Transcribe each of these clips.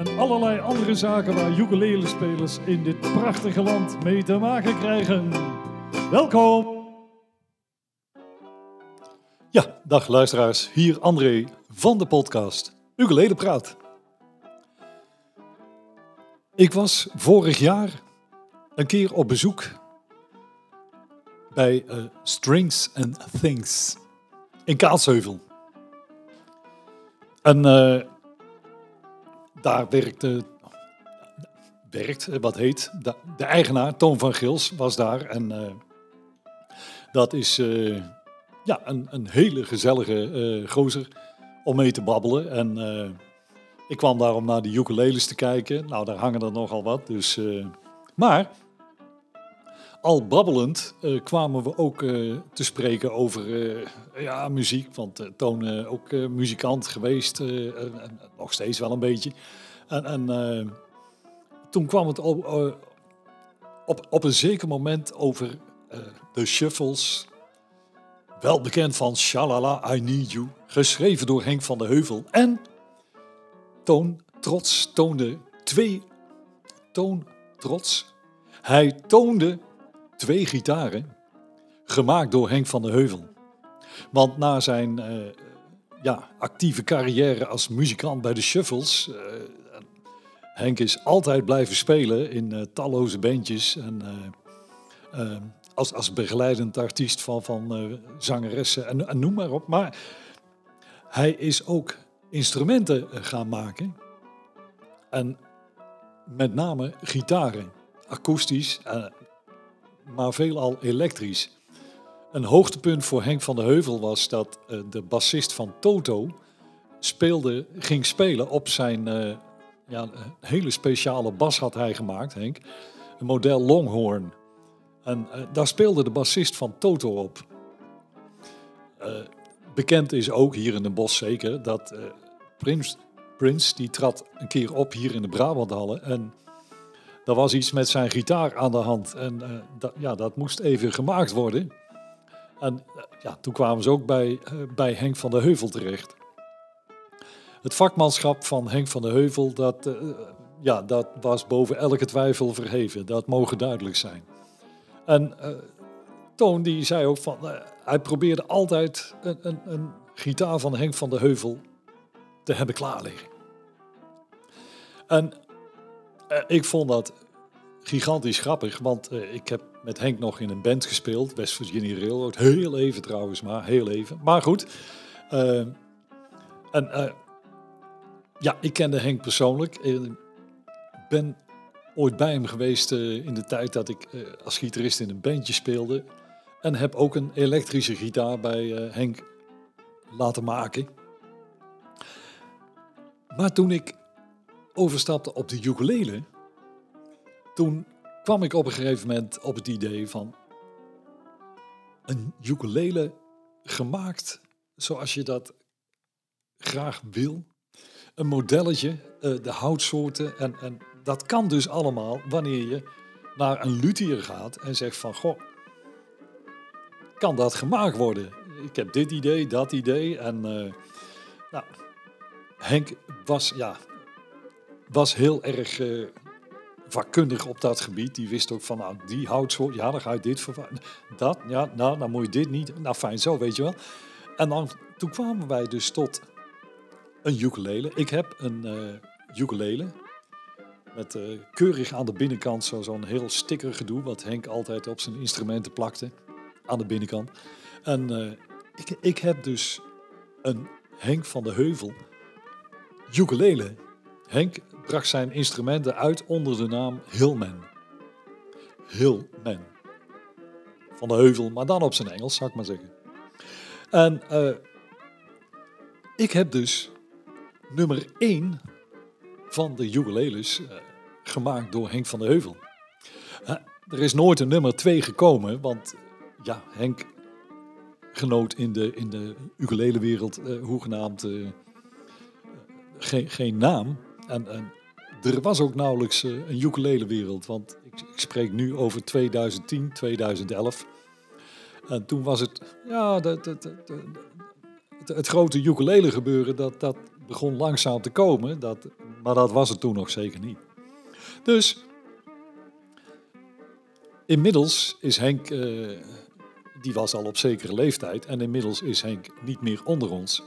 en allerlei andere zaken waar ukulele-spelers in dit prachtige land mee te maken krijgen. Welkom! Ja, dag luisteraars, hier André van de podcast Ukulele Praat. Ik was vorig jaar een keer op bezoek bij eh, Strings and Things in Kaatsheuvel. En eh, daar werkte, werkt, wat heet, de, eigenaar, Toon van Gils, was daar. En uh, dat is uh, ja, een, een, hele gezellige uh, gozer om mee te babbelen. En ik kwam daar om naar de ukuleles te kijken. Nou, daar hangen er nogal wat. Dus, maar al babbelend kwamen we ook te spreken over ja, muziek. Want Toon ook muzikant geweest, nog steeds wel een beetje. En, en toen kwam het op, op, op een zeker moment over de shuffles. Wel bekend van Shalala, I Need You. Geschreven door Henk van de Heuvel. En Toon Trots toonde twee... Toon Trots. Hij toonde twee gitaren. Gemaakt door Henk van de Heuvel. Want na zijn uh, ja, actieve carrière als muzikant bij de Shuffles. Uh, Henk is altijd blijven spelen in uh, talloze bandjes. En, als, als begeleidend artiest van, van zangeressen en, en, noem maar op. Maar hij is ook instrumenten gaan maken. En met name gitaren. Akoestisch, maar veelal elektrisch. Een hoogtepunt voor Henk van de Heuvel was dat uh, de bassist van Toto speelde, ging spelen op zijn uh, ja, een hele speciale bas had hij gemaakt, Henk. Een model Longhorn. En uh, daar speelde de bassist van Toto op. bekend is ook hier in de bos zeker dat Prins, Prince die trad een keer op hier in de Brabanthallen en er was iets met zijn gitaar aan de hand en dat, ja, dat moest even gemaakt worden. En ja, toen kwamen ze ook bij, uh, bij Henk van de Heuvel terecht. Het vakmanschap van Henk van de Heuvel, dat, ja, dat was boven elke twijfel verheven. Dat mogen duidelijk zijn. En Toon die zei ook van, hij probeerde altijd een, een, een gitaar van Henk van de Heuvel te hebben klaarliggen. En ik vond dat gigantisch grappig, want uh, ik heb met Henk nog in een band gespeeld, West Virginia Railroad. Heel even trouwens, maar heel even. Maar goed. Uh, en ja, ik kende Henk persoonlijk. Ik ben ooit bij hem geweest in de tijd dat ik als gitarist in een bandje speelde. En heb ook een elektrische gitaar bij Henk laten maken. Maar toen ik overstapte op de ukulele, toen kwam ik op een gegeven moment op het idee van een ukulele gemaakt zoals je dat graag wil. Een modelletje, uh, de houtsoorten. En, en dat kan dus allemaal wanneer je naar een luthier gaat en zegt van... Goh, kan dat gemaakt worden? Ik heb dit idee, dat idee. En uh, nou, Henk was, ja, was heel erg... Uh, vakkundig op dat gebied. Die wist ook van, nou, die houtsoort, ja, dan ga je dit vervangen. Dat, ja, nou, dan moet je dit niet. Nou, fijn zo, weet je wel. En dan, toen kwamen wij dus tot een ukulele. Ik heb een uh, ukulele met uh, keurig aan de binnenkant zo'n heel sticker gedoe, wat Henk altijd op zijn instrumenten plakte, aan de binnenkant. En ik, ik heb dus een Henk van de Heuvel ukulele. Henk bracht zijn instrumenten uit onder de naam Hillman. Hillman. Van de heuvel, maar dan op zijn Engels, zou ik maar zeggen. En uh, ik heb dus nummer 1 van de ukuleles uh, gemaakt door Henk van de Heuvel. Uh, er is nooit een nummer 2 gekomen, want ja, Henk genoot in de, in de ukulelewereld uh, hoegenaamd geen, geen naam. En, en, er was ook nauwelijks een ukulelewereld, want ik, spreek nu over 2010, 2011. En toen was het, ja, de, de, het, grote ukulele gebeuren, dat, dat begon langzaam te komen. Dat, maar dat was het toen nog zeker niet. Dus inmiddels is Henk, uh, die was al op zekere leeftijd. En inmiddels is Henk niet meer onder ons.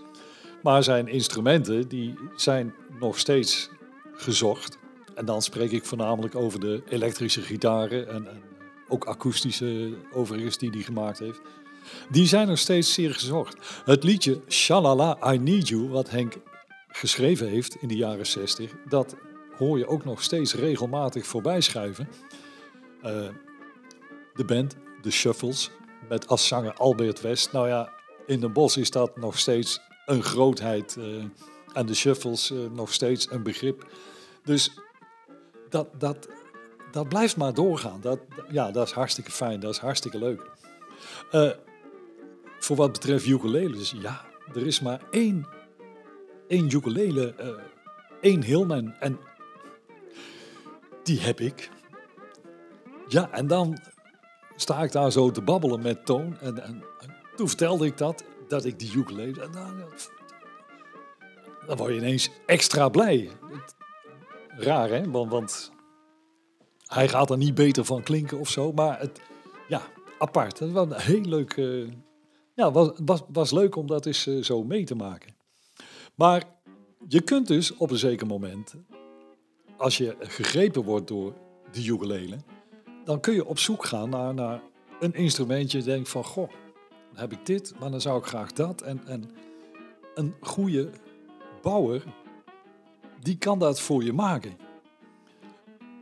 Maar zijn instrumenten die zijn nog steeds gezocht. En dan spreek ik voornamelijk over de elektrische gitaren en, ook akoestische overigens die hij gemaakt heeft. Die zijn nog steeds zeer gezocht. Het liedje Shalala I Need You, wat Henk geschreven heeft in de jaren 60, dat hoor je ook nog steeds regelmatig voorbij schuiven. Uh, de band, de Shuffles, met als zanger Albert West. Nou ja, in de bos is dat nog steeds een grootheid. En de Shuffles uh, nog steeds een begrip. Dus dat, dat, dat blijft maar doorgaan. Dat, ja, dat is hartstikke fijn, dat is hartstikke leuk. Uh, voor wat betreft ukuleles, ja, er is maar één, één ukulele, uh, één Hillman en die heb ik. Ja, en dan sta ik daar zo te babbelen met Toon en, en, toen vertelde ik dat, dat ik die ukulele, dan, word je ineens extra blij. Raar hè, want, want hij gaat er niet beter van klinken of zo, maar het, ja, apart. Het was een heel leuk, uh, ja, was, was, was leuk om dat eens uh, zo mee te maken. Maar je kunt dus op een zeker moment, als je gegrepen wordt door de ukulele, dan kun je op zoek gaan naar, naar een instrumentje. Denk van, goh, heb ik dit, maar dan zou ik graag dat. En, en een goede bouwer, die kan dat voor je maken.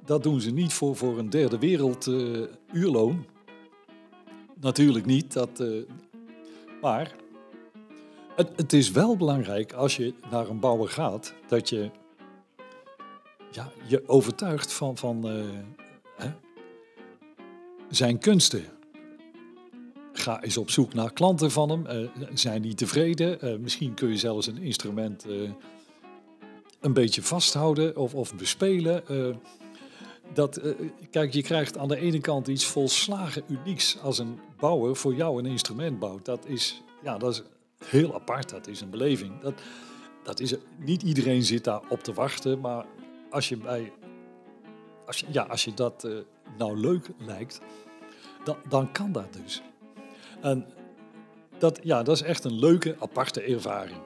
Dat doen ze niet voor, voor een derde wereld uh, uurloon. Natuurlijk niet. Dat, uh, maar het, het, is wel belangrijk als je naar een bouwer gaat, dat je ja, je overtuigt van, van uh, hè, zijn kunsten. Ga eens op zoek naar klanten van hem. zijn die tevreden? misschien kun je zelfs een instrument een beetje vasthouden of, of bespelen dat, kijk, je krijgt aan de ene kant iets volslagen unieks als een bouwer voor jou een instrument bouwt. Dat is, ja, dat is heel apart, dat is een beleving. Dat, dat is, niet iedereen zit daar op te wachten, maar als je, bij, als je, ja, als je dat nou leuk lijkt, dan, dan kan dat dus. En dat, ja, dat is echt een leuke, aparte ervaring.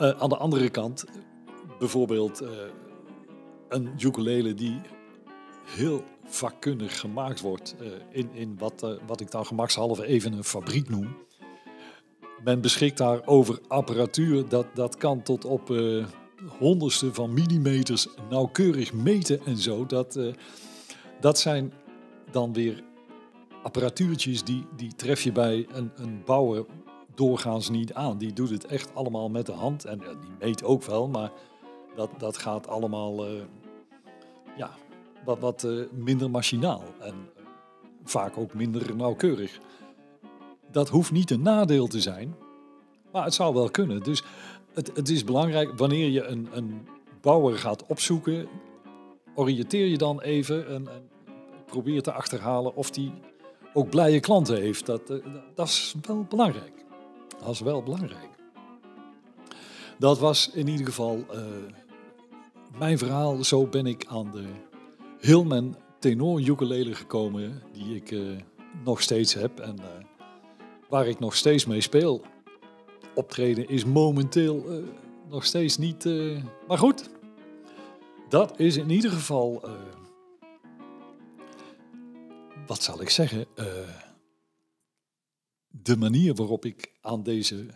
Uh, aan de andere kant, bijvoorbeeld een ukulele die heel vakkundig gemaakt wordt uh, in, in wat, uh, wat ik dan gemakshalve even een fabriek noem. Men beschikt daar over apparatuur dat, dat kan tot op uh, honderdste van millimeters nauwkeurig meten en zo. Dat, dat zijn dan weer apparatuurtjes die, die tref je bij een, een bouwer doorgaans niet aan. Die doet het echt allemaal met de hand en die meet ook wel, maar dat, dat gaat allemaal ja, wat, wat uh, minder machinaal en vaak ook minder nauwkeurig. Dat hoeft niet een nadeel te zijn, maar het zou wel kunnen. Dus het, het is belangrijk wanneer je een, een bouwer gaat opzoeken, oriënteer je dan even en, en probeer te achterhalen of die ook blije klanten heeft. Dat, uh, dat is wel belangrijk. Dat is wel belangrijk. Dat was in ieder geval mijn verhaal, zo ben ik aan de Hillman tenor ukulele gekomen, die ik uh, nog steeds heb en waar ik nog steeds mee speel. Optreden is momenteel nog steeds niet, maar goed. Dat is in ieder geval, wat zal ik zeggen, de manier waarop ik aan deze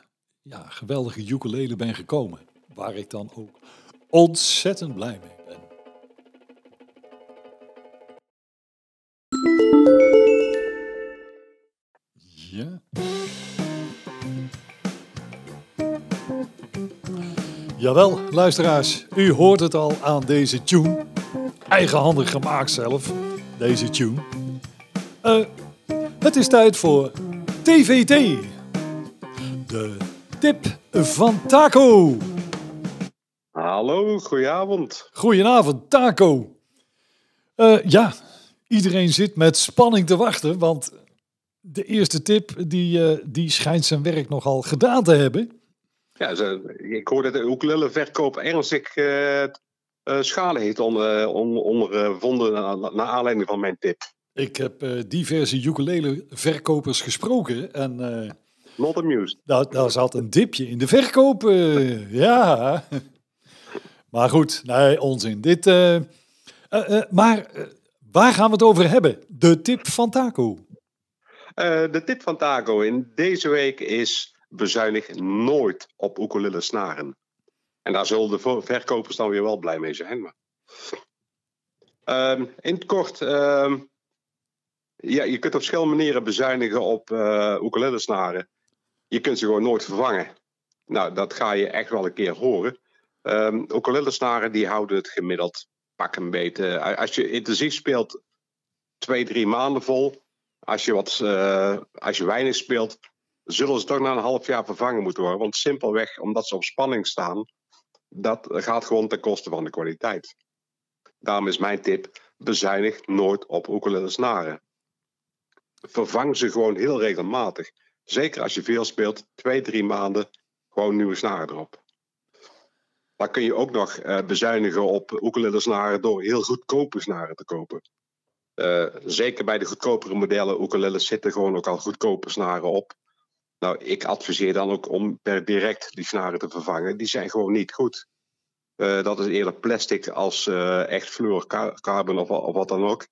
ja, geweldige ukulele ben gekomen. Waar ik dan ook ontzettend blij mee ben. Ja. Jawel, luisteraars, u hoort het al aan deze tune. Eigenhandig gemaakt zelf, deze tune. Uh, het is tijd voor TVT. De tip van Taco. Hallo, goedenavond. Goedenavond, Taco. Uh, ja, iedereen zit met spanning te wachten, want de eerste tip die, uh, die schijnt zijn werk nogal gedaan te hebben. Ja, ik hoor dat de ukulele verkoop ernstig uh, schade heeft onder, ondervonden naar aanleiding van mijn tip. Ik heb diverse ukulele verkopers gesproken en... Not amused. Daar, daar zat een dipje in de verkoop, ja. Maar goed, nee, onzin. Dit, maar waar gaan we het over hebben? De tip van Taco. de tip van Taco in deze week is bezuinig nooit op ukulele snaren. En daar zullen de verkopers dan weer wel blij mee zijn. Maar... Um, in het kort, ehm, ja, je kunt op verschillende manieren bezuinigen op uh. Je kunt ze gewoon nooit vervangen. Nou, dat ga je echt wel een keer horen. Um, die houden het gemiddeld pak een beetje. Als je intensief speelt, twee, drie maanden vol. Als je, wat, uh, als je weinig speelt, zullen ze toch na een half jaar vervangen moeten worden. Want simpelweg omdat ze op spanning staan, dat gaat gewoon ten koste van de kwaliteit. Daarom is mijn tip, bezuinig nooit op ukulele snaren. Vervang ze gewoon heel regelmatig. Zeker als je veel speelt, twee, drie maanden, gewoon nieuwe snaren erop. Dan kun je ook nog uh, bezuinigen op ukulele snaren door heel goedkope snaren te kopen. Uh, zeker bij de goedkopere modellen ukuleles zitten gewoon ook al goedkope snaren op. Nou, ik adviseer dan ook om per direct die snaren te vervangen. Die zijn gewoon niet goed. Uh, dat is eerder plastic als echt fluorocarbon of, of, wat dan ook.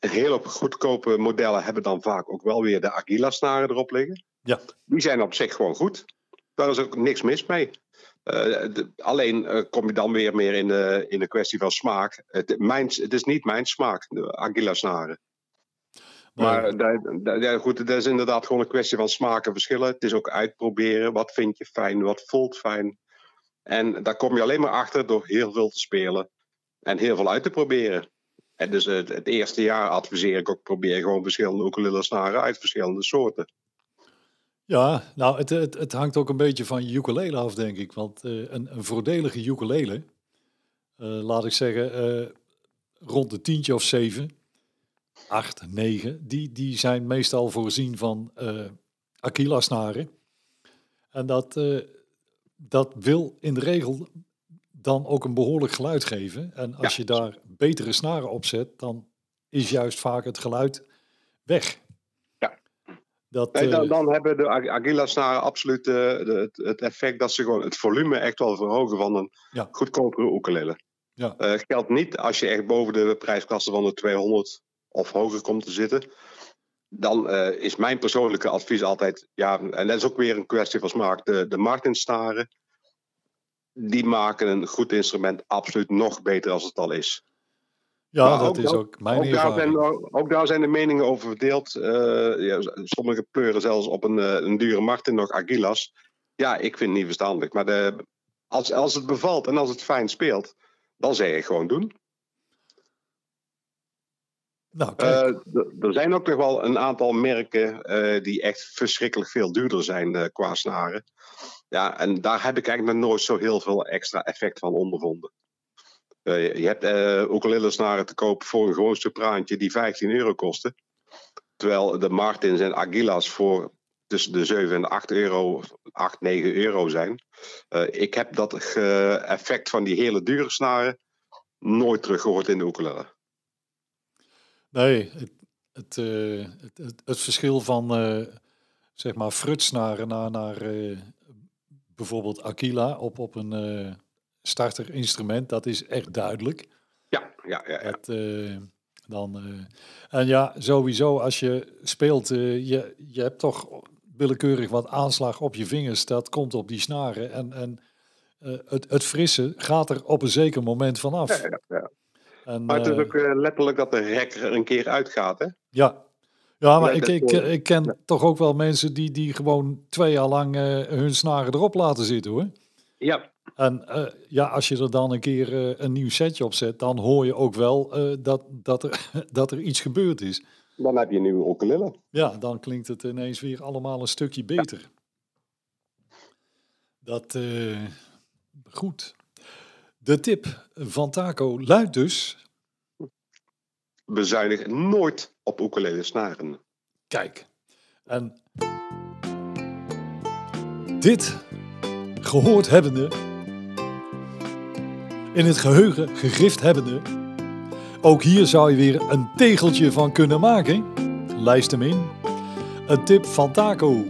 Uh, hele goedkope modellen hebben dan vaak ook wel weer de Agila snaren erop liggen. Ja. Die zijn op zich gewoon goed. Daar is ook niks mis mee. De, alleen kom je dan weer meer in de, in de kwestie van smaak. Het, mijn, het is niet mijn smaak, de Agila snaren. Maar dat, ja, goed, dat is inderdaad gewoon een kwestie van smaken verschillen. Het is ook uitproberen. Wat vind je fijn? Wat voelt fijn? En daar kom je alleen maar achter door heel veel te spelen en heel veel uit te proberen. En dus het, eerste jaar adviseer ik ook probeer gewoon verschillende ukulele snaren uit verschillende soorten. Ja, nou, het, het, hangt ook een beetje van je ukulele af, denk ik. Want uh, een, een voordelige ukulele, uh, laat ik zeggen, uh, rond de tientje of zeven, 8, 9, die, die zijn meestal voorzien van Aquila-snaren. En dat, dat wil in de regel dan ook een behoorlijk geluid geven. En als ja. je daar betere snaren op zet, dan is juist vaak het geluid weg. Ja. Dat, nee, dan, dan, hebben de Aquila-snaren absoluut uh, de, het effect dat ze gewoon het volume echt wel verhogen van een ja. goedkopere ukulele. Ja. Uh, geldt niet als je echt boven de prijsklasse van de 200 of hoger komt te zitten, dan uh, is mijn persoonlijke advies altijd, ja, en dat is ook weer een kwestie van smaak, de, de Martinstaren, die maken een goed instrument absoluut nog beter als het al is. Ja, maar dat ook, is ook mijn ook daar, zijn, ook daar zijn de meningen over verdeeld. Uh, ja, sommige pleuren zelfs op een, uh, een dure Martin nog Aguilas. Ja, ik vind het niet verstandig. Maar de, als, als het bevalt en als het fijn speelt, dan zeg je gewoon doen. Nou, uh, er zijn ook nog wel een aantal merken uh, die echt verschrikkelijk veel duurder zijn qua snaren. Ja, en daar heb ik eigenlijk nog nooit zo heel veel extra effect van ondervonden. je hebt ukulele snaren te koop voor een gewoon sopraantje die 15 euro kosten. Terwijl de Martins en Aguilas voor tussen de 7 en 8 euro, 8, 9 euro zijn. ik heb dat effect van die hele dure snaren nooit teruggehoord in de ukulele. Nee, het, het, uh, het, verschil van uh, zeg maar frutsnaren naar, naar uh, bijvoorbeeld Aquila op, op een starterinstrument, dat is echt duidelijk. Ja, ja, ja. ja. Het, dan, en ja, sowieso als je speelt, je, je hebt toch willekeurig wat aanslag op je vingers, dat komt op die snaren en, en het, het frisse gaat er op een zeker moment vanaf. Ja, ja, ja. En, maar het is ook uh, letterlijk dat de rek er een keer uitgaat, hè? Ja, ja maar ik, ik, ik ken ja. toch ook wel mensen die, die gewoon twee jaar lang uh, hun snaren erop laten zitten, hoor. Ja, En eh, ja, als je er dan een keer eh, een nieuw setje op zet, dan hoor je ook wel eh, dat, dat, er, dat er iets gebeurd is. dan heb je een nieuwe ukulele. Ja, dan klinkt het ineens weer allemaal een stukje beter. Dat, eh, goed. De tip van Taco luidt dus, Bezuinig nooit op ukulele snaren. kijk. En dit gehoord hebbende, in het geheugen gegrift hebbende, ook hier zou je weer een tegeltje van kunnen maken. Lijst hem in. Een tip van Taco.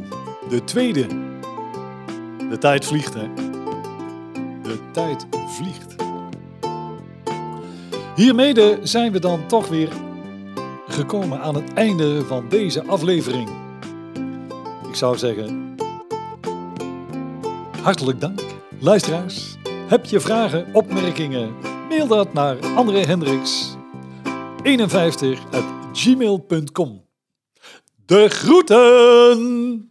De tweede. De tijd vliegt, hè? De tijd vliegt. Hiermee zijn we dan toch weer gekomen aan het einde van deze aflevering. Ik zou zeggen, hartelijk dank, luisteraars. Heb je vragen, opmerkingen? Mail dat naar André Hendricks 51 at gmail.com. De groeten!